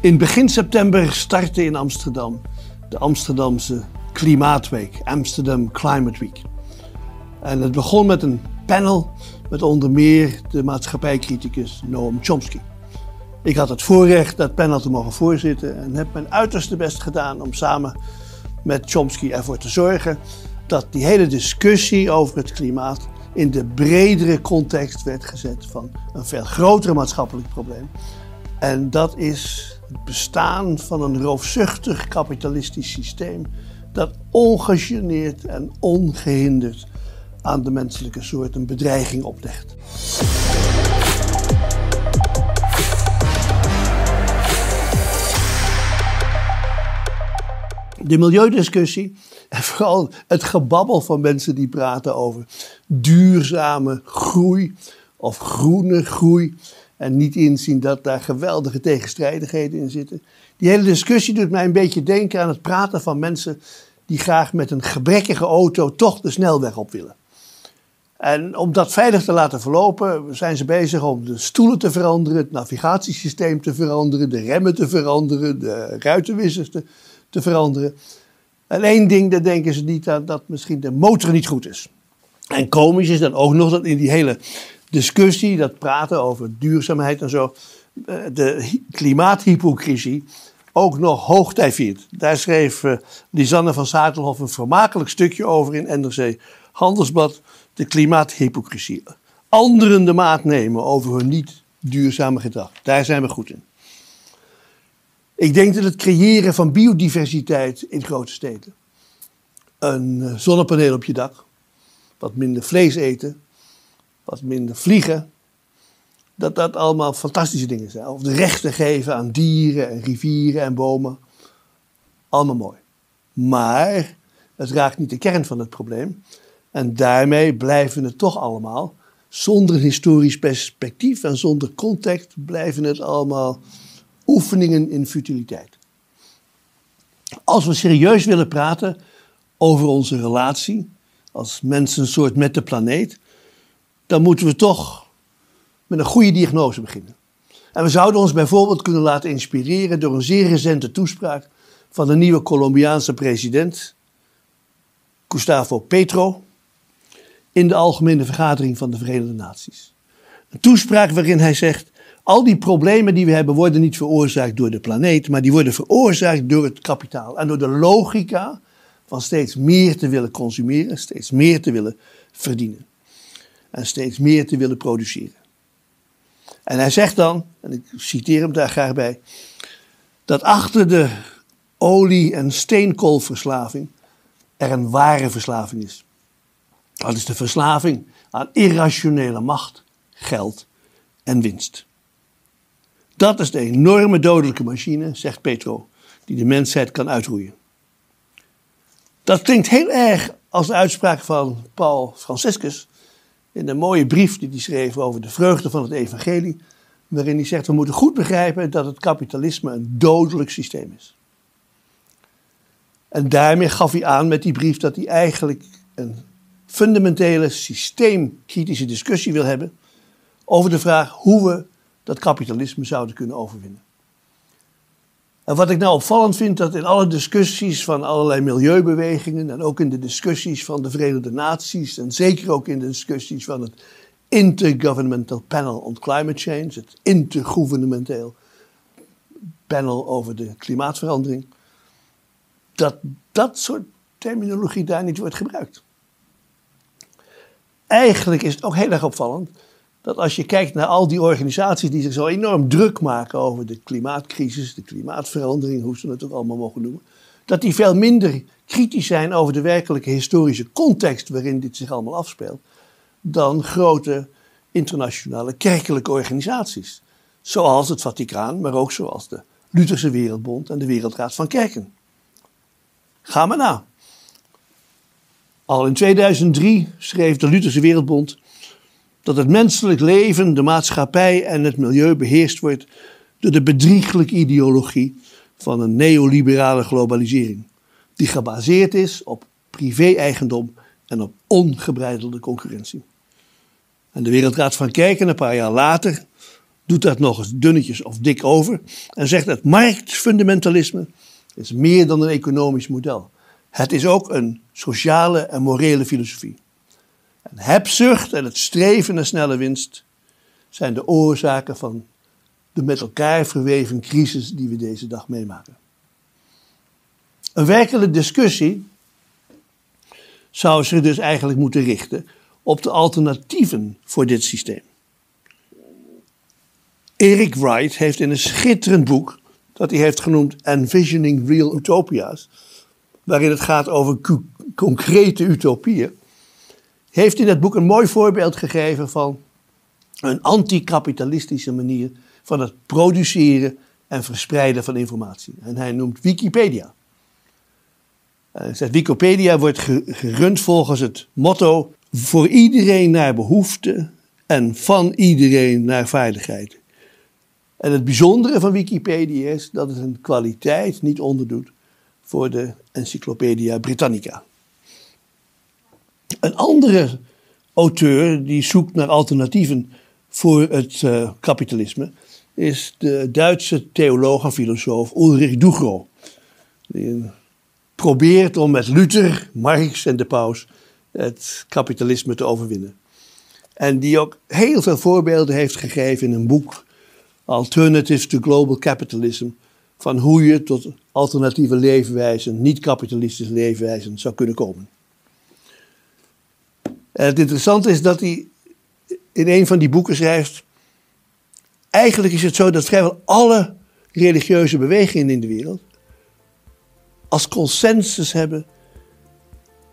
In begin september startte in Amsterdam de Amsterdamse Klimaatweek, Amsterdam Climate Week. En het begon met een panel met onder meer de maatschappijcriticus Noam Chomsky. Ik had het voorrecht dat panel te mogen voorzitten en heb mijn uiterste best gedaan om samen met Chomsky ervoor te zorgen dat die hele discussie over het klimaat in de bredere context werd gezet van een veel groter maatschappelijk probleem. En dat is het bestaan van een roofzuchtig kapitalistisch systeem dat ongegeneerd en ongehinderd aan de menselijke soort een bedreiging oplegt. De milieudiscussie en vooral het gebabbel van mensen die praten over duurzame groei of groene groei en niet inzien dat daar geweldige tegenstrijdigheden in zitten. Die hele discussie doet mij een beetje denken aan het praten van mensen die graag met een gebrekkige auto toch de snelweg op willen. En om dat veilig te laten verlopen zijn ze bezig om de stoelen te veranderen, het navigatiesysteem te veranderen, de remmen te veranderen, de ruitenwissers te, te veranderen. En één ding, daar denken ze niet aan, dat misschien de motor niet goed is. En komisch is dan ook nog dat in die hele discussie, dat praten over duurzaamheid en zo, eh, de klimaathypocrisie ook nog hoogtij viert. Daar schreef uh, Lisanne van Zaterhof een vermakelijk stukje over in NRC Handelsblad, de klimaathypocrisie. Anderen de maat nemen over hun niet duurzame gedrag. Daar zijn we goed in. Ik denk dat het creëren van biodiversiteit in grote steden, een eh, zonnepaneel op je dak, wat minder vlees eten, wat minder vliegen, dat dat allemaal fantastische dingen zijn. Of de rechten geven aan dieren en rivieren en bomen. Allemaal mooi. Maar het raakt niet de kern van het probleem. En daarmee blijven het toch allemaal, zonder historisch perspectief en zonder context, blijven het allemaal oefeningen in futiliteit. Als we serieus willen praten over onze relatie als mensensoort met de planeet, dan moeten we toch met een goede diagnose beginnen. En we zouden ons bijvoorbeeld kunnen laten inspireren door een zeer recente toespraak van de nieuwe Colombiaanse president, Gustavo Petro, in de Algemene Vergadering van de Verenigde Naties. Een toespraak waarin hij zegt: al die problemen die we hebben worden niet veroorzaakt door de planeet, maar die worden veroorzaakt door het kapitaal en door de logica van steeds meer te willen consumeren, steeds meer te willen verdienen en steeds meer te willen produceren. En hij zegt dan, en ik citeer hem daar graag bij, dat achter de olie- en steenkoolverslaving er een ware verslaving is. Dat is de verslaving aan irrationele macht, geld en winst. Dat is de enorme dodelijke machine, zegt Petro, die de mensheid kan uitroeien. Dat klinkt heel erg als de uitspraak van Paul Franciscus in een mooie brief die hij schreef over de vreugde van het evangelie, waarin hij zegt we moeten goed begrijpen dat het kapitalisme een dodelijk systeem is. En daarmee gaf hij aan met die brief dat hij eigenlijk een fundamentele systeemkritische discussie wil hebben over de vraag hoe we dat kapitalisme zouden kunnen overwinnen. En wat ik nou opvallend vind, dat in alle discussies van allerlei milieubewegingen en ook in de discussies van de Verenigde Naties en zeker ook in de discussies van het Intergovernmental Panel on Climate Change, het intergouvernementeel panel over de klimaatverandering, dat dat soort terminologie daar niet wordt gebruikt. Eigenlijk is het ook heel erg opvallend dat als je kijkt naar al die organisaties die zich zo enorm druk maken over de klimaatcrisis, de klimaatverandering, hoe ze het ook allemaal mogen noemen, dat die veel minder kritisch zijn over de werkelijke historische context waarin dit zich allemaal afspeelt, dan grote internationale kerkelijke organisaties. Zoals het Vaticaan, maar ook zoals de Lutherse Wereldbond en de Wereldraad van Kerken. Ga maar na. Al in 2003 schreef de Lutherse Wereldbond dat het menselijk leven, de maatschappij en het milieu beheerst wordt door de bedrieglijke ideologie van een neoliberale globalisering, die gebaseerd is op privé-eigendom en op ongebreidelde concurrentie. En de Wereldraad van Kerken, een paar jaar later, doet dat nog eens dunnetjes of dik over en zegt dat marktfundamentalisme is meer dan een economisch model. Het is ook een sociale en morele filosofie. En hebzucht en het streven naar snelle winst zijn de oorzaken van de met elkaar verweven crisis die we deze dag meemaken. Een werkelijke discussie zou zich dus eigenlijk moeten richten op de alternatieven voor dit systeem. Eric Wright heeft in een schitterend boek, dat hij heeft genoemd Envisioning Real Utopia's, waarin het gaat over concrete utopieën, heeft in dat boek een mooi voorbeeld gegeven van een anticapitalistische manier van het produceren en verspreiden van informatie. En hij noemt Wikipedia. Hij zegt, Wikipedia wordt gerund volgens het motto voor iedereen naar behoefte en van iedereen naar veiligheid. En het bijzondere van Wikipedia is dat het een kwaliteit niet onderdoet voor de Encyclopedia Britannica. Een andere auteur die zoekt naar alternatieven voor het uh, kapitalisme is de Duitse theoloog en filosoof Ulrich Ducro. Die probeert om met Luther, Marx en de paus het kapitalisme te overwinnen. En die ook heel veel voorbeelden heeft gegeven in een boek Alternatives to Global Capitalism. Van hoe je tot alternatieve leefwijzen, niet-kapitalistische leefwijzen zou kunnen komen. Het interessante is dat hij in een van die boeken schrijft. Eigenlijk is het zo dat vrijwel alle religieuze bewegingen in de wereld als consensus hebben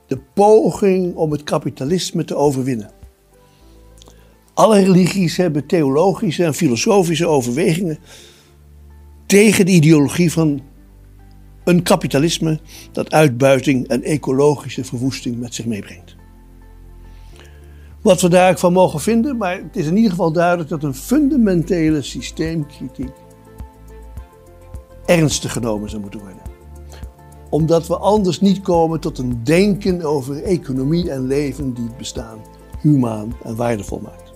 de poging om het kapitalisme te overwinnen. Alle religies hebben theologische en filosofische overwegingen tegen de ideologie van een kapitalisme dat uitbuiting en ecologische verwoesting met zich meebrengt. Wat we daar ook van mogen vinden, maar het is in ieder geval duidelijk dat een fundamentele systeemkritiek ernstig genomen zou moeten worden. Omdat we anders niet komen tot een denken over economie en leven die het bestaan humaan en waardevol maakt.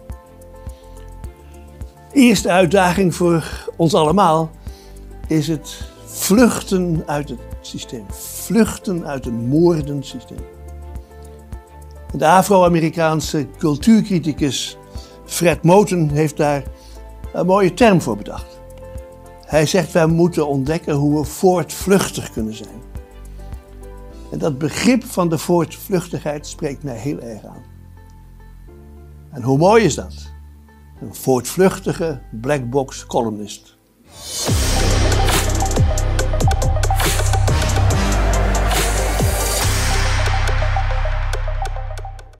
Eerste uitdaging voor ons allemaal is het vluchten uit het systeem. Vluchten uit een moordend systeem. De Afro-Amerikaanse cultuurcriticus Fred Moten heeft daar een mooie term voor bedacht. Hij zegt wij moeten ontdekken hoe we voortvluchtig kunnen zijn. En dat begrip van de voortvluchtigheid spreekt mij heel erg aan. En hoe mooi is dat? Een voortvluchtige blackbox columnist.